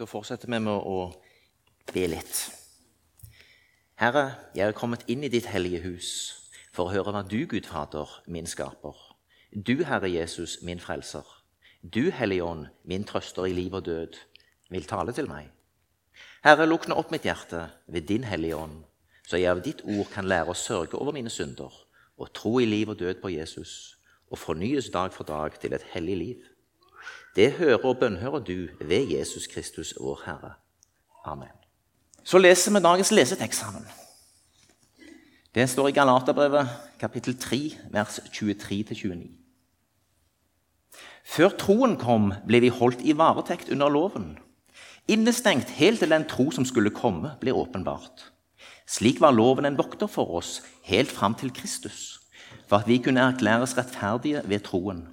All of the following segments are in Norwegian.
Da fortsetter vi med å be litt. Herre, jeg er kommet inn i ditt hellige hus for å høre hva du, Gud Fader, min skaper, du, Herre Jesus, min frelser, du, Hellige Ånd, min trøster i liv og død, vil tale til meg. Herre, lukk nå opp mitt hjerte ved din Hellige Ånd, så jeg av ditt ord kan lære å sørge over mine synder og tro i liv og død på Jesus og fornyes dag for dag til et hellig liv. Det hører og bønnhører du ved Jesus Kristus, vår Herre. Amen. Så leser vi dagens lesetekst sammen. Det står i Galaterbrevet, kapittel 3, vers 23-29. Før troen kom, ble vi holdt i varetekt under loven, innestengt helt til den tro som skulle komme, ble åpenbart. Slik var loven en vokter for oss helt fram til Kristus, for at vi kunne erklæres rettferdige ved troen.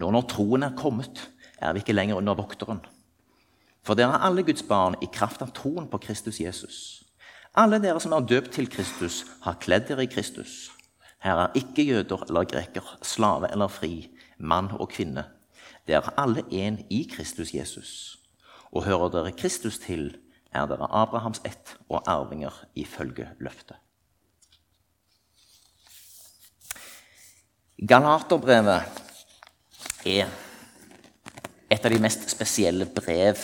Nå når troen er kommet, er vi ikke lenger under vokteren. For dere er alle Guds barn i kraft av troen på Kristus Jesus. Alle dere som er døpt til Kristus, har kledd dere i Kristus. Her er ikke jøder eller greker, slave eller fri, mann og kvinne. Dere er alle én i Kristus Jesus. Og hører dere Kristus til, er dere Abrahams ett og arvinger ifølge løftet. Galaterbrevet er et av de mest spesielle brev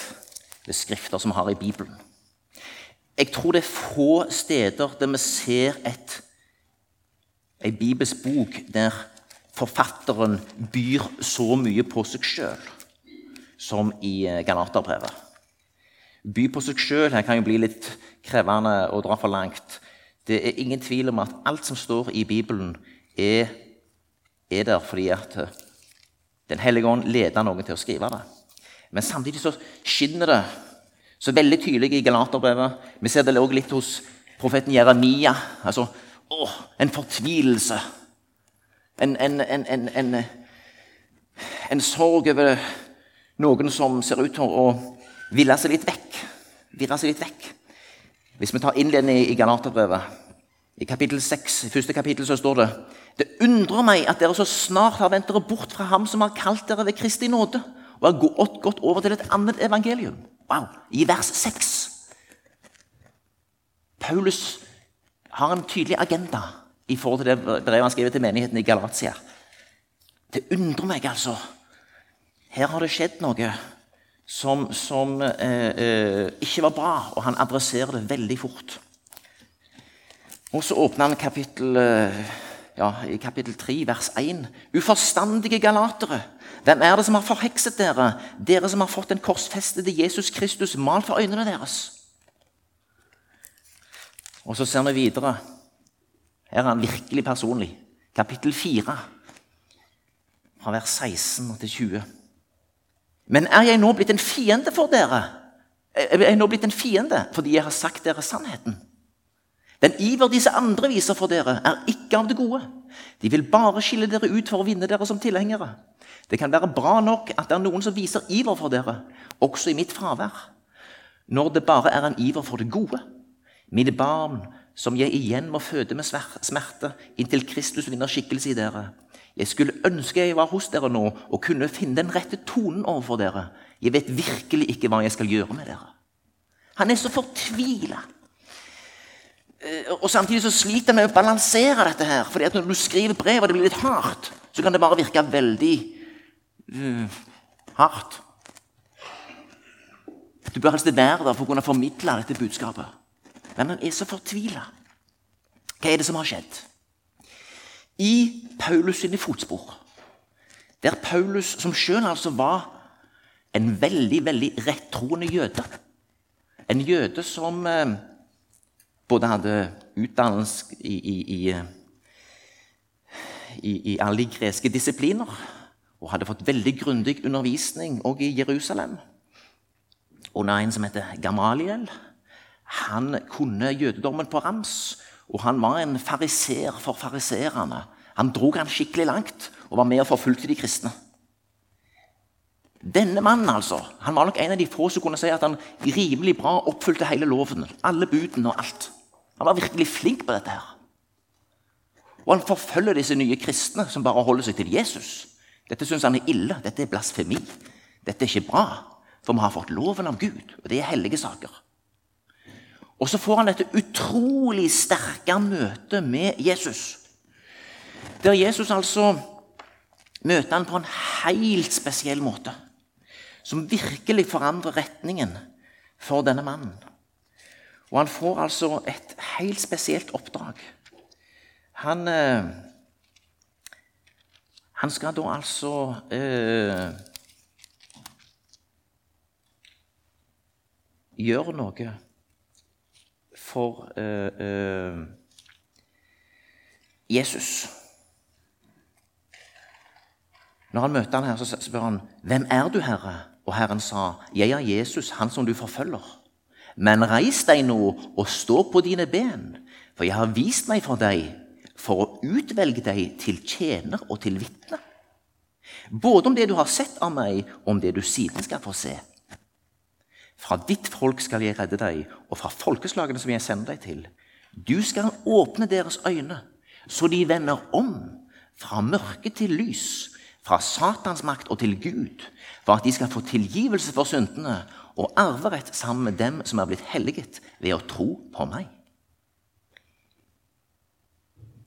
ved skrifter som vi har i Bibelen. Jeg tror det er få steder der vi ser et, en bibelsk bok der forfatteren byr så mye på seg sjøl som i eh, Galaterbrevet. By på seg sjøl kan jo bli litt krevende å dra for langt. Det er ingen tvil om at alt som står i Bibelen, er, er der fordi at den hellige ånd leder noen til å skrive det. Men samtidig så skinner det så veldig tydelig i Galaterbrevet. Vi ser det også litt hos profeten Jeremia. Altså, å, en fortvilelse. En, en, en, en, sorg over noen som ser ut til å ville seg litt vekk. Virre seg litt vekk. Hvis vi tar innledningen i Galaterbrevet, i kapittel 6, i første kapittel så står det det undrer meg at dere så snart har vendt dere bort fra ham som har kalt dere ved Kristi nåde, og har gått, gått over til et annet evangelium. Wow, I vers 6. Paulus har en tydelig agenda i forhold til det brevet han skriver til menigheten i Galatia. Det undrer meg, altså. Her har det skjedd noe som, som eh, eh, ikke var bra, og han adresserer det veldig fort. Og så åpner han kapittel eh, ja, i kapittel 3, vers 1. Uforstandige galatere, hvem er det som har forhekset dere, dere som har fått den korsfestede Jesus Kristus malt for øynene deres? Og så ser vi videre. Her er han virkelig personlig. Kapittel 4, fra vers 16 til 20. Men er jeg nå blitt en fiende for dere? Er jeg nå blitt en fiende fordi jeg har sagt dere sannheten? Den iver disse andre viser for dere, er ikke av det gode. De vil bare skille dere ut for å vinne dere som tilhengere. Det kan være bra nok at det er noen som viser iver for dere, også i mitt fravær. Når det bare er en iver for det gode. Mine barn, som jeg igjen må føde med smerte inntil Kristus vinner skikkelse i dere. Jeg skulle ønske jeg var hos dere nå og kunne finne den rette tonen overfor dere. Jeg vet virkelig ikke hva jeg skal gjøre med dere. Han er så fortvila. Eh, og Samtidig så sliter vi med å balansere dette. her, fordi at Når du skriver brev og det blir litt hardt, så kan det bare virke veldig uh, hardt. Du bør helst være der for å kunne formidle dette budskapet. Men han er så fortvila. Hva er det som har skjedd? I Paulus sine fotspor, der Paulus, som sjøl altså var en veldig, veldig rettroende jøde En jøde som uh, både hadde utdannelse i, i, i, i alle de greske disipliner og hadde fått veldig grundig undervisning òg i Jerusalem. Under en som heter Gamaliel. Han kunne jødedommen på rams, og han var en fariser for fariserene. Han dro han skikkelig langt og var med og forfulgte de kristne. Denne mannen altså, han var nok en av de få som kunne si at han rimelig bra oppfylte hele loven. Alle budene og alt. Han var virkelig flink på dette. her. Og han forfølger disse nye kristne som bare holder seg til Jesus. Dette syns han er ille. Dette er blasfemi. Dette er ikke bra. For vi har fått loven av Gud, og det er hellige saker. Og så får han dette utrolig sterke møtet med Jesus. Der Jesus altså møter han på en helt spesiell måte. Som virkelig forandrer retningen for denne mannen. Og han får altså et helt spesielt oppdrag. Han, eh, han skal da altså eh, gjøre noe for eh, eh Jesus. Når han møter han her, så spør han, 'Hvem er du, Herre?' Og Herren sa, 'Jeg er Jesus, han som du forfølger.' 'Men reis deg nå og stå på dine ben, for jeg har vist meg for deg for å utvelge deg til tjener og til vitne.' Både om det du har sett av meg, og om det du siden skal få se. Fra ditt folk skal jeg redde deg, og fra folkeslagene som jeg sender deg til. Du skal åpne deres øyne, så de vender om fra mørke til lys, fra Satans makt og til Gud, for at de skal få tilgivelse for syndene og arverett sammen med dem som er blitt helliget ved å tro på meg.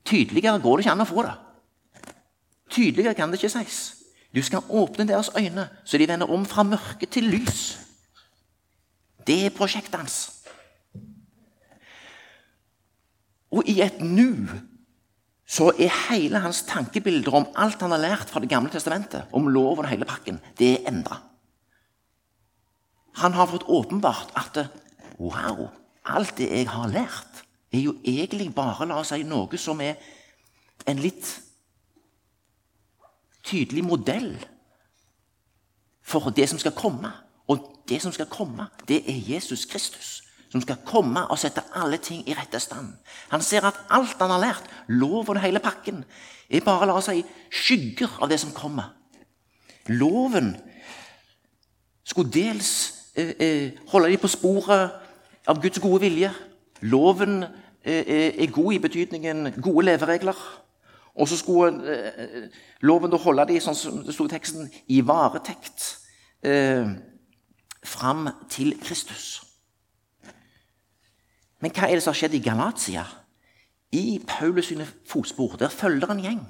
Tydeligere går det ikke an å få det. Tydeligere kan det ikke sies. Du skal åpne deres øyne, så de vender om fra mørke til lys. Det er prosjektet hans. Og i et nu så er hele hans tankebilder om alt han har lært fra Det gamle testamentet, om loven og hele pakken, det er endra. Han har fått åpenbart at wow, alt det jeg har lært, er jo egentlig bare la oss si, noe som er en litt tydelig modell for det som skal komme. Og det som skal komme, det er Jesus Kristus som skal komme og sette alle ting i rette stand. Han ser at alt han har lært, loven og hele pakken, er bare la oss si, skygger av det som kommer. Loven skulle dels eh, eh, holde dem på sporet av Guds gode vilje. Loven eh, eh, er god i betydningen gode leveregler. Og så skulle eh, loven da holde dem, sånn som det sto i teksten, i varetekt eh, fram til Kristus. Men hva er det som har skjedd i Galatia? I Paulus sine fotspor der følger en gjeng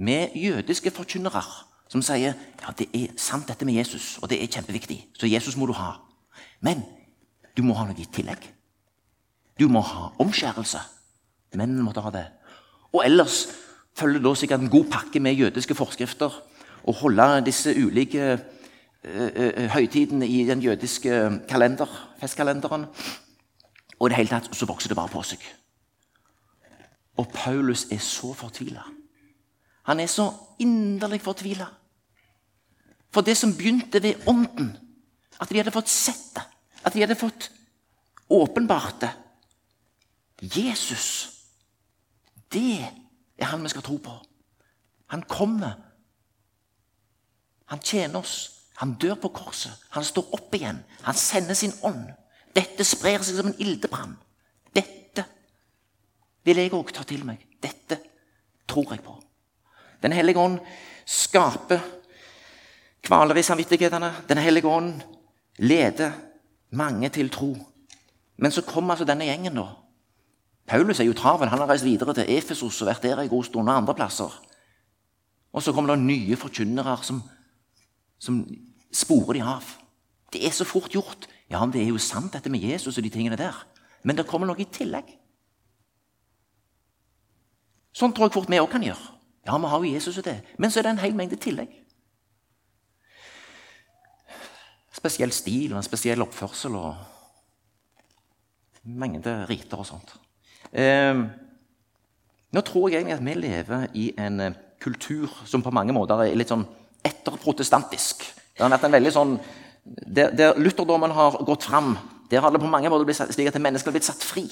med jødiske forkynnere som sier ja, det er sant dette med Jesus, og det er kjempeviktig, så Jesus må du ha. Men du må ha noe i tillegg. Du må ha omskjærelse. Mennene måtte ha det. Og ellers følger da sikkert en god pakke med jødiske forskrifter og holde disse ulike uh, høytidene i den jødiske kalender, festkalenderen. Og i det hele tatt så vokser det bare på seg. Og Paulus er så fortvila. Han er så inderlig fortvila. For det som begynte ved Ånden, at de hadde fått sett det, at de hadde fått åpenbart det Jesus, det er han vi skal tro på. Han kommer. Han tjener oss. Han dør på korset. Han står opp igjen. Han sender sin ånd. Dette sprer seg som en ildebrann. Dette vil jeg òg ta til meg. Dette tror jeg på. Den hellige ånd skaper kvaler i samvittighetene. Den hellige ånd leder mange til tro. Men så kommer altså denne gjengen, da. Paulus er jo travel. Han har reist videre til Efesos og vært der en god stund og andre plasser. Og så kommer det nye forkynnere som, som sporer de av. Det er så fort gjort. Ja, men det er jo sant, dette med Jesus og de tingene der. Men det kommer noe i tillegg. Sånn tror jeg fort vi òg kan gjøre. Ja, vi har jo Jesus og det. Men så er det en hel mengde tillegg. Spesiell stil og en spesiell oppførsel og mengde riter og sånt. Eh, nå tror jeg egentlig at vi lever i en eh, kultur som på mange måter er litt sånn etterprotestantisk. Det har vært en veldig sånn der, der lutherdommen har gått fram, der har det på mange måter blitt slik at mennesker har blitt satt fri.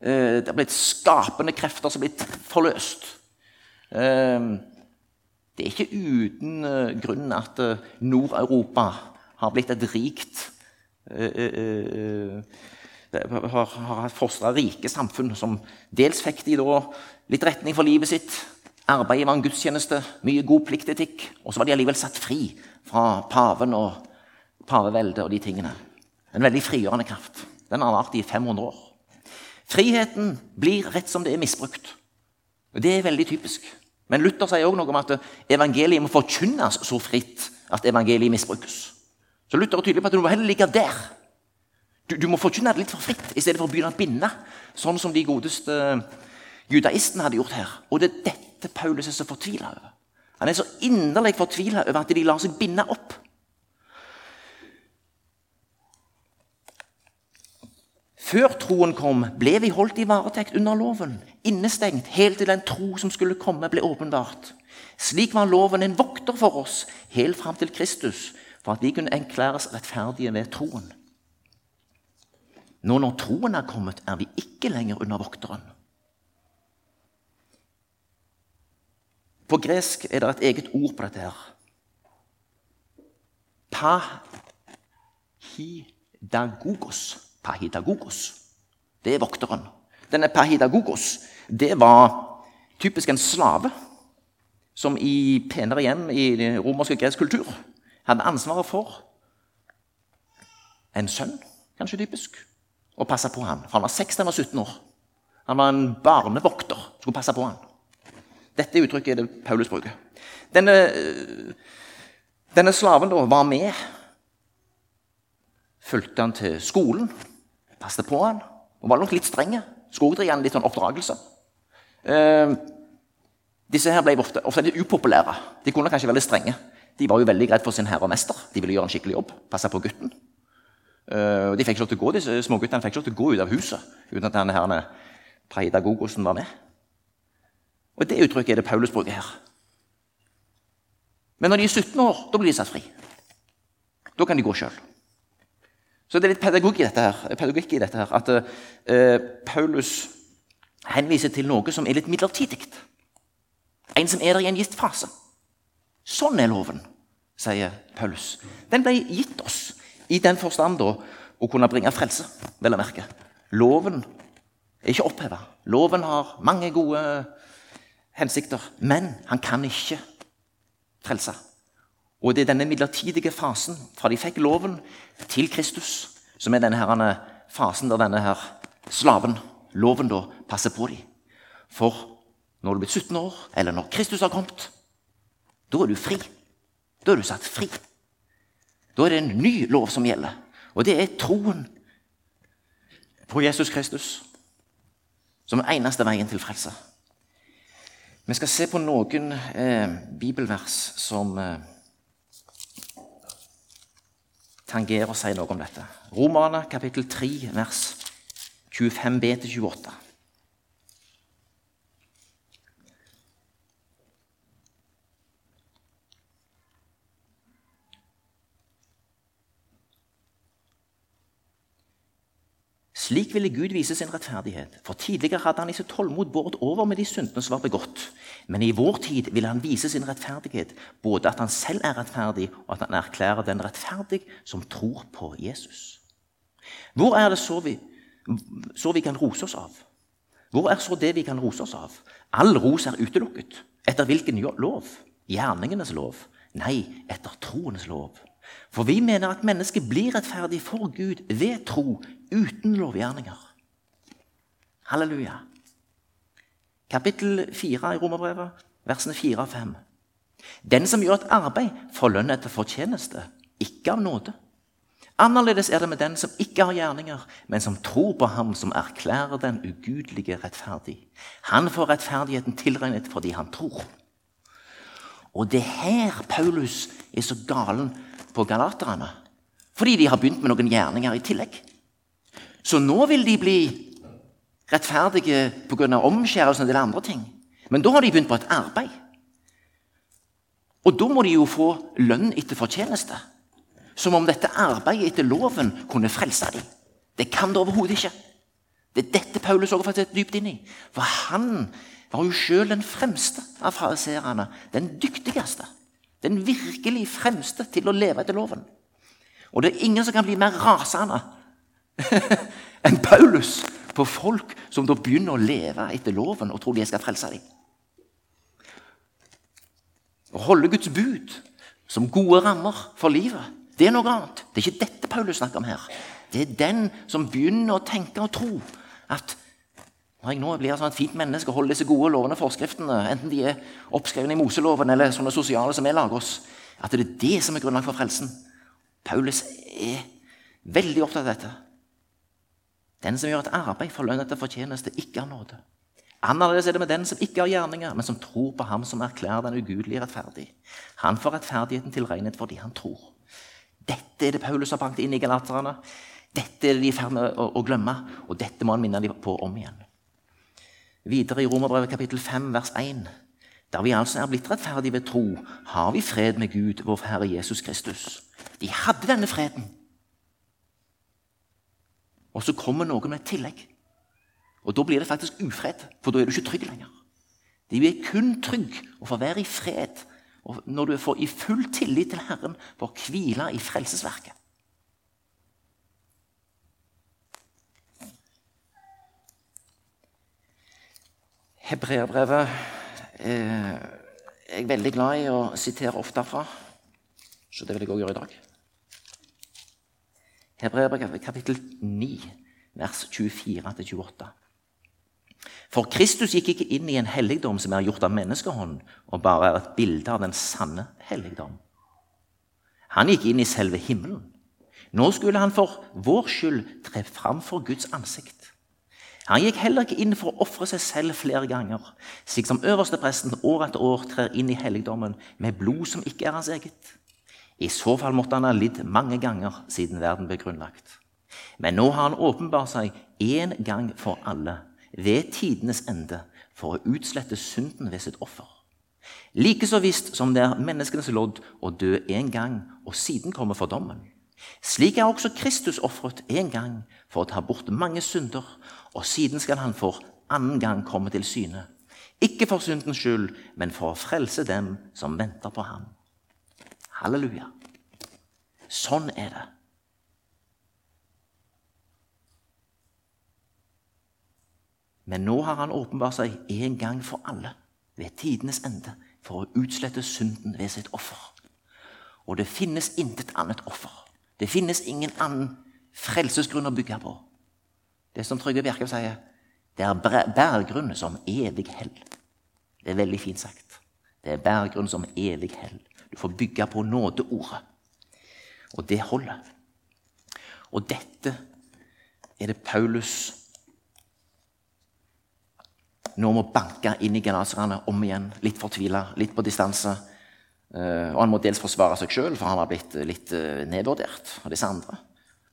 Eh, det har blitt skapende krefter som har blitt forløst. Eh, det er ikke uten eh, grunn at Nord-Europa har blitt et rikt har, har fostra rike samfunn som dels fikk de da litt retning for livet sitt. Arbeidet var en gudstjeneste, mye god pliktetikk. Og så var de allikevel satt fri fra paven og pavevelde og de tingene. En veldig frigjørende kraft. Den har vart i 500 år. Friheten blir rett som det er misbrukt. Og Det er veldig typisk. Men Luther sier også noe om at evangeliet må forkynnes så fritt at evangeliet misbrukes. Så Luther er tydelig på at du må heller ligge der. Du, du må forkynne det litt for fritt i stedet for å begynne å binde, sånn som de godeste judaistene hadde gjort her. Og det er dette Paulus er så fortvila over. Han er så inderlig fortvila over at de lar seg binde opp. Før troen kom, ble vi holdt i varetekt under loven, innestengt helt til den tro som skulle komme, ble åpenbart. Slik var loven en vokter for oss helt fram til Kristus, for at vi kunne erklæres rettferdige ved troen. Nå når troen er kommet, er vi ikke lenger under vokteren. På gresk er det et eget ord på dette her. Pahidagogos. Pahidagogos. Det er vokteren. Denne pahidagogos det var typisk en slave som i penere hjem i romersk og gresk kultur hadde ansvaret for en sønn, kanskje typisk, og passe på han. For han var 16 var 17 år. Han var en barnevokter, skulle passe på han. Dette uttrykket er det Paulus bruker. Denne, denne slaven da var med. Fulgte han til skolen, passet på han, og var nok litt strenge. Skulle gi han litt sånn oppdragelse. Eh, disse her ble ofte, ofte litt upopulære. De kunne kanskje være litt strenge. De var jo veldig redd for sin herre og mester. De ville gjøre en skikkelig jobb. passe på gutten. Og de fikk ikke lov til å gå, disse småguttene fikk ikke lov til å gå ut av huset uten at denne herrene Paidagogosen var med. Og Det uttrykket er det Paulus bruker her. Men når de er 17 år, da blir de satt fri. Da kan de gå sjøl. Så det er litt pedagogikk i dette her, i dette her at uh, Paulus henviser til noe som er litt midlertidig. En som er der i en gitt fase. Sånn er loven, sier Paulus. Den ble gitt oss i den forstand da, å kunne bringe frelse, vel å merke. Loven er ikke oppheva. Loven har mange gode hensikter, men han kan ikke frelse. Og det er denne midlertidige fasen fra de fikk loven, til Kristus, som er denne her, fasen der denne her slaven, loven, da, passer på dem. For når du er blitt 17 år, eller når Kristus har kommet, da er du fri. Da er du satt fri. Da er det en ny lov som gjelder, og det er troen på Jesus Kristus som er eneste veien til frelse. Vi skal se på noen eh, bibelvers som eh, tangerer og sier noe om dette. Romerne kapittel 3, vers 25b-28. Slik ville Gud vise sin rettferdighet, for tidligere hadde han i sitt tålmod båret over med de syndene som var begått. Men i vår tid ville han vise sin rettferdighet, både at han selv er rettferdig, og at han erklærer den rettferdig som tror på Jesus. Hvor er det så vi, så vi kan rose oss av? Hvor er så det vi kan rose oss av? All ros er utelukket. Etter hvilken lov? Gjerningenes lov? Nei, etter troens lov. For vi mener at mennesket blir rettferdig for Gud ved tro uten lovgjerninger. Halleluja. Kapittel 4 i Romerbrevet, versene 4 og 5. Den som gjør et arbeid, får lønn etter fortjeneste, ikke av nåde. Annerledes er det med den som ikke har gjerninger, men som tror på ham som erklærer den ugudelige rettferdig. Han får rettferdigheten tilregnet fordi han tror. Og det er her Paulus er så galen på galaterne. Fordi de har begynt med noen gjerninger i tillegg. Så nå vil de bli rettferdige pga. omskjærelsen og en del andre ting. Men da har de begynt på et arbeid. Og da må de jo få lønn etter fortjeneste. Som om dette arbeidet etter loven kunne frelse dem. Det kan det overhodet ikke. Det er dette Paulus også har er dypt inn i. For han var jo sjøl den fremste av fariseerne. Den dyktigste. Den virkelig fremste til å leve etter loven. Og det er ingen som kan bli mer rasende enn Paulus på folk som da begynner å leve etter loven og tror de skal frelse dem. Å holde Guds bud som gode rammer for livet, Det er noe annet. Det er ikke dette Paulus snakker om her. Det er den som begynner å tenke og tro at når jeg nå blir et sånn fint menneske og holder disse gode lovene og forskriftene, enten de er oppskrevet i Moseloven eller sånne sosiale som vi lager oss, at det er det som er grunnlag for frelsen. Paulus er veldig opptatt av dette. Den som gjør et arbeid for lønn etter fortjeneste, ikke har nåde. Annerledes er det med den som ikke har gjerninger, men som tror på ham som erklærer den ugudelige rettferdig. Han får rettferdigheten tilregnet fordi han tror. Dette er det Paulus har banket inn i galaterne. Dette er de i ferd med å, å, glemme, og dette må han minne dem på om igjen. Videre i Romerbrevet kapittel 5, vers 1. Der vi altså er blitt rettferdige ved tro, har vi fred med Gud, vår Herre Jesus Kristus. De hadde denne freden. Og så kommer noen med et tillegg. Og da blir det faktisk ufred, for da er du ikke trygg lenger. Du er kun trygg og får være i fred og når du får i full tillit til Herren for å hvile i frelsesverket. Hebreerbrevet eh, er jeg veldig glad i å sitere ofte fra, så det vil jeg òg gjøre i dag. Hebreerbrevet kapittel 9, vers 24-28. For Kristus gikk ikke inn i en helligdom som er gjort av menneskehånd, og bare er et bilde av den sanne helligdom. Han gikk inn i selve himmelen. Nå skulle han for vår skyld tre fram for Guds ansikt. Han gikk heller ikke inn for å ofre seg selv flere ganger, slik som øverstepresten år etter år trer inn i helligdommen med blod som ikke er hans eget. I så fall måtte han ha lidd mange ganger siden verden ble grunnlagt. Men nå har han åpenbart seg én gang for alle ved tidenes ende for å utslette synden ved sitt offer. Like så visst som det er menneskenes lodd å dø en gang og siden komme for dommen. Slik er også Kristus ofret en gang for å ta bort mange synder, og siden skal han for annen gang komme til syne. Ikke for syndens skyld, men for å frelse dem som venter på ham. Halleluja. Sånn er det. Men nå har han åpenbart seg en gang for alle, ved tidenes ende, for å utslette synden ved sitt offer. Og det finnes intet annet offer. Det finnes ingen annen frelsesgrunn å bygge på. Det som Trygve Bjerkhaug sier, det er bærgrunn som evig hell. Det er veldig fint sagt. Det er bærgrunn som evig hell. Du får bygge på nådeordet. Og det holder. Og dette er det Paulus nå må banke inn i galatserne om igjen, litt fortvila, litt på distanse. Uh, og han må dels forsvare seg sjøl, for han har blitt litt uh, nedvurdert av disse andre.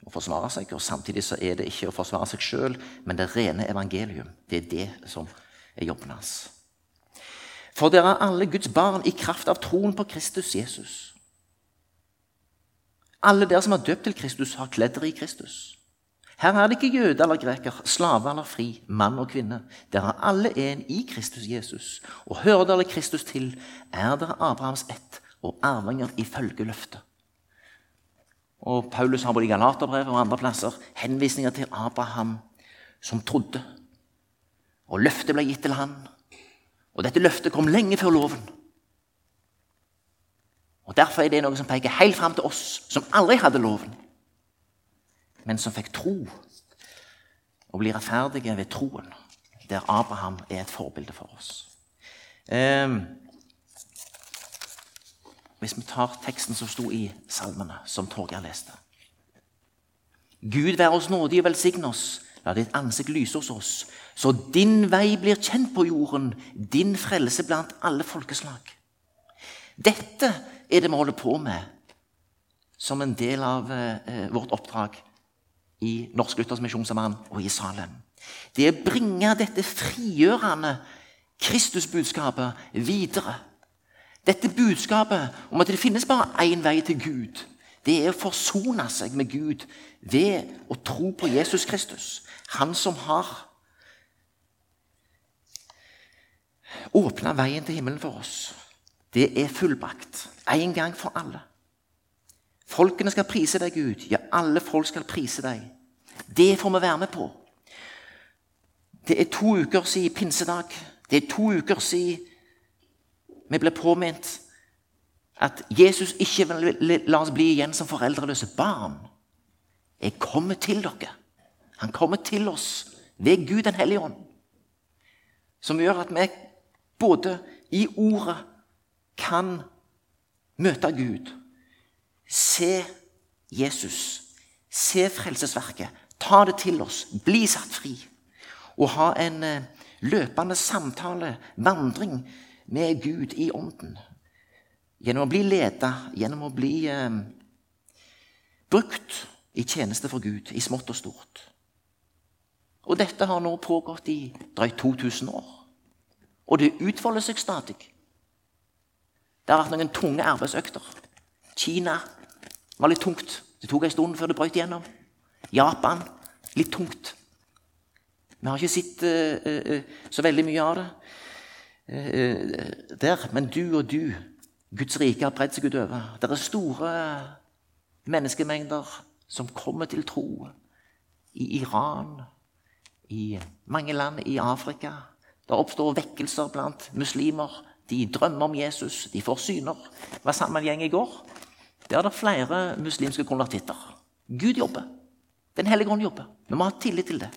Å forsvare seg, og Samtidig så er det ikke å forsvare seg sjøl, men det rene evangelium. Det er det som er jobben hans. For dere er alle Guds barn i kraft av troen på Kristus Jesus. Alle dere som har døpt til Kristus, har kledd dere i Kristus. Her er det ikke jøde eller greker, slave eller fri, mann og kvinne. Dere er alle en i Kristus Jesus. Og hører dere Kristus til, er dere Abrahams ett og arvinger ifølge løftet. Og Paulus har både i Galaterbrevet og andre plasser henvisninger til Abraham som trodde. Og løftet ble gitt til han. Og dette løftet kom lenge før loven. Og Derfor er det noe som peker helt fram til oss som aldri hadde loven men som fikk tro og blir rettferdige ved troen, der Abraham er et forbilde for oss. Eh, hvis vi tar teksten som sto i salmene, som Torgeir leste Gud være oss nådig og velsigne oss. La ditt ansikt lyse hos oss, så din vei blir kjent på jorden, din frelse blant alle folkeslag. Dette er det vi holder på med som en del av eh, vårt oppdrag i Norsk Luthers Misjonssambann og i Salem. Det er å bringe dette frigjørende Kristusbudskapet videre. Dette budskapet om at det finnes bare én vei til Gud, det er å forsone seg med Gud ved å tro på Jesus Kristus. Han som har åpna veien til himmelen for oss. Det er fullbrakt. En gang for alle. Folkene skal prise deg, Gud. Ja, alle folk skal prise deg. Det får vi være med på. Det er to uker siden pinsedag. Det er to uker siden vi ble påminnet At Jesus ikke vil la oss bli igjen som foreldreløse barn. Jeg kommer til dere. Han kommer til oss ved Gud den hellige ånd. Som gjør at vi både i ordet kan møte Gud, se Jesus, se frelsesverket, ta det til oss, bli satt fri. Og ha en eh, løpende samtale, vandring med Gud i ånden. Gjennom å bli leda, gjennom å bli eh, brukt i tjeneste for Gud, i smått og stort. Og dette har nå pågått i drøyt 2000 år. Og det utfolder seg stadig. Det har vært noen tunge arbeidsøkter. Kina var litt tungt. Det tok en stund før det brøt igjennom. Japan litt tungt. Vi har ikke sett uh, uh, så veldig mye av det uh, der. Men du og du, Guds rike, har bredd seg utover. Det er store menneskemengder som kommer til tro i Iran, i mange land i Afrika. Det oppstår vekkelser blant muslimer. De drømmer om Jesus, de får syner. Det var samme gjeng i går. Der er det flere muslimske konvertitter. Gud jobber. Den hellige ånd jobber. Vi må ha tillit til det.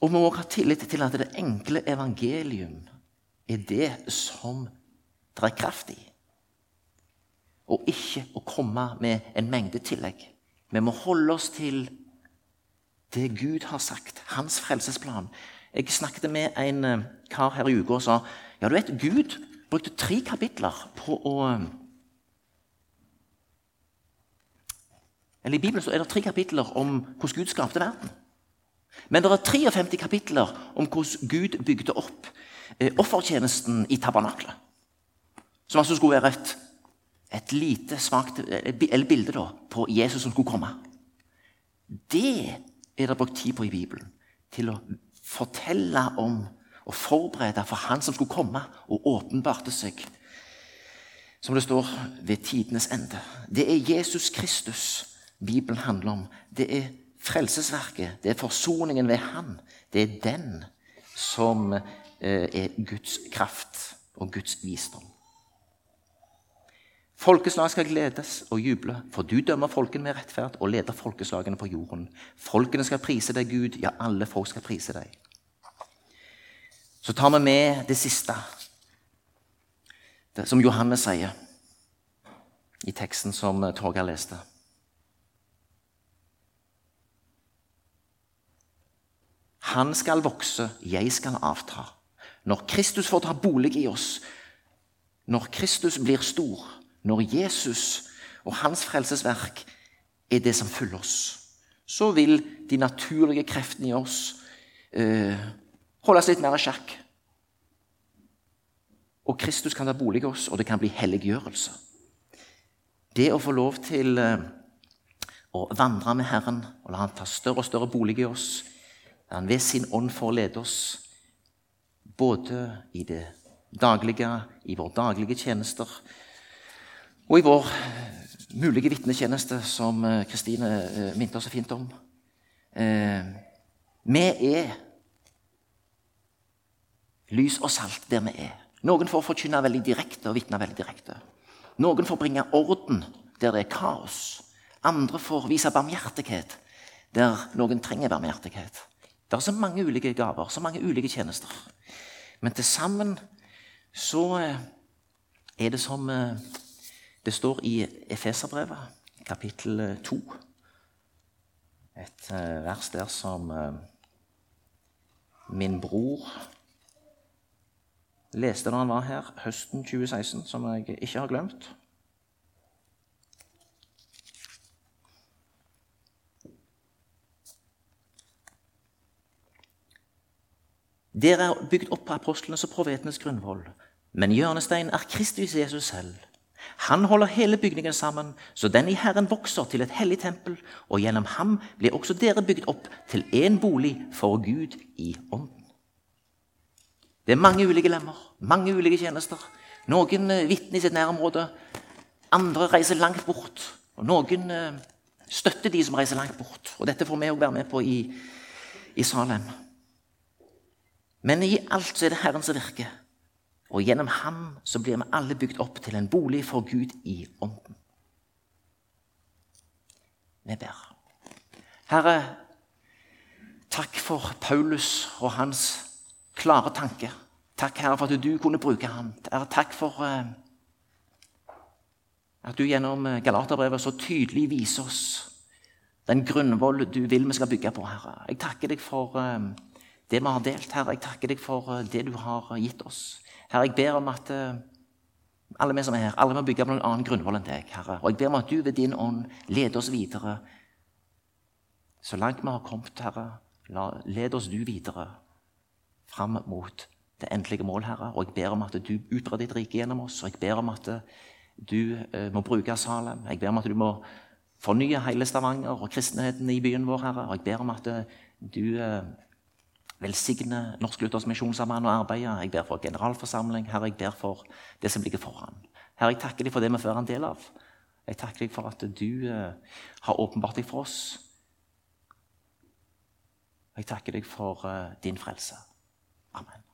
Og vi må ha tillit til at det enkle evangelium er det som det er kraft i og ikke å komme med en mengde tillegg. Vi må holde oss til det Gud har sagt, hans frelsesplan. Jeg snakket med en eh, kar her i uka og sa ja, du vet, Gud brukte tre kapitler på å eh, Eller I Bibelen så er det tre kapitler om hvordan Gud skapte verden. Men det er 53 kapitler om hvordan Gud bygde opp eh, offertjenesten i tabernaklet. Som altså skulle være et et lite svagt bilde da, på Jesus som skulle komme. Det er det brukt tid på i Bibelen. Til å fortelle om og forberede for Han som skulle komme og åpenbarte seg. Som det står ved tidenes ende. Det er Jesus Kristus Bibelen handler om. Det er frelsesverket. Det er forsoningen ved Han. Det er den som eh, er Guds kraft og Guds visdom. Folkeslag skal gledes og juble, for du dømmer folkene med rettferd og leder folkeslagene på jorden. Folkene skal prise deg, Gud, ja, alle folk skal prise deg. Så tar vi med det siste, det som Johannes sier i teksten som Torgeir leste. Han skal vokse, jeg skal avta. Når Kristus får ta bolig i oss, når Kristus blir stor, når Jesus og hans frelsesverk er det som fyller oss, så vil de naturlige kreftene i oss eh, holdes litt mer i sjakk. Og Kristus kan ta bolig i oss, og det kan bli helliggjørelse. Det å få lov til eh, å vandre med Herren og la Han ta større og større bolig i oss, la Han ved sin ånd får lede oss både i det daglige, i våre daglige tjenester, og i vår mulige vitnetjeneste, som eh, Kristine eh, minte oss så fint om eh, Vi er lys og salt der vi er. Noen får forkynne veldig direkte og vitne veldig direkte. Noen får bringe orden der det er kaos. Andre får vise barmhjertighet der noen trenger barmhjertighet. Det er så mange ulike gaver, så mange ulike tjenester. Men til sammen så er det som det står i Efeserbrevet, kapittel 2, et eh, vers der som eh, min bror leste da han var her høsten 2016, som jeg ikke har glemt. Dere er bygd opp på apostlenes og profetenes grunnvoll, men hjørnesteinen er Kristus Jesus selv. Han holder hele bygningen sammen, så den i Herren vokser til et hellig tempel, og gjennom ham blir også dere bygd opp til én bolig for Gud i ånden. Det er mange ulike lemmer, mange ulike tjenester. Noen eh, vitner i sitt nærområde, andre reiser langt bort. Og noen eh, støtter de som reiser langt bort. Og dette får vi òg være med på i, i Salem. Men i alt så er det Herren som virker. Og gjennom ham så blir vi alle bygd opp til en bolig for Gud i ånden. Vi ber. Herre, takk for Paulus og hans klare tanke. Takk, Herre, for at du kunne bruke ham. Herre, takk for uh, at du gjennom eh, Galaterbrevet så tydelig viser oss den grunnvoll du vil vi skal bygge på, Herre. Jeg takker deg for uh, det vi har delt, Herre. Jeg takker deg for det du har gitt oss. Herre, jeg ber om at alle vi som er her, alle må bygge på noen annen grunnvoll enn deg, Herre. Og jeg ber om at du ved din ånd leder oss videre. Så langt vi har kommet, Herre, led oss du videre fram mot det endelige mål, Herre. Og jeg ber om at du utbrer ditt rike gjennom oss. Og jeg ber om at du eh, må bruke Salem. Jeg ber om at du må fornye hele Stavanger og kristenheten i byen vår, Herre. Og jeg ber om at eh, du eh, velsigner Norsk Luthers Misjonssamband og arbeidet. Jeg ber for generalforsamling. Herre, jeg ber for det som ligger foran. Herre, jeg takker deg for det vi fører en del av. Jeg takker deg for at du har åpenbart deg for oss. Jeg takker deg for din frelse. Amen.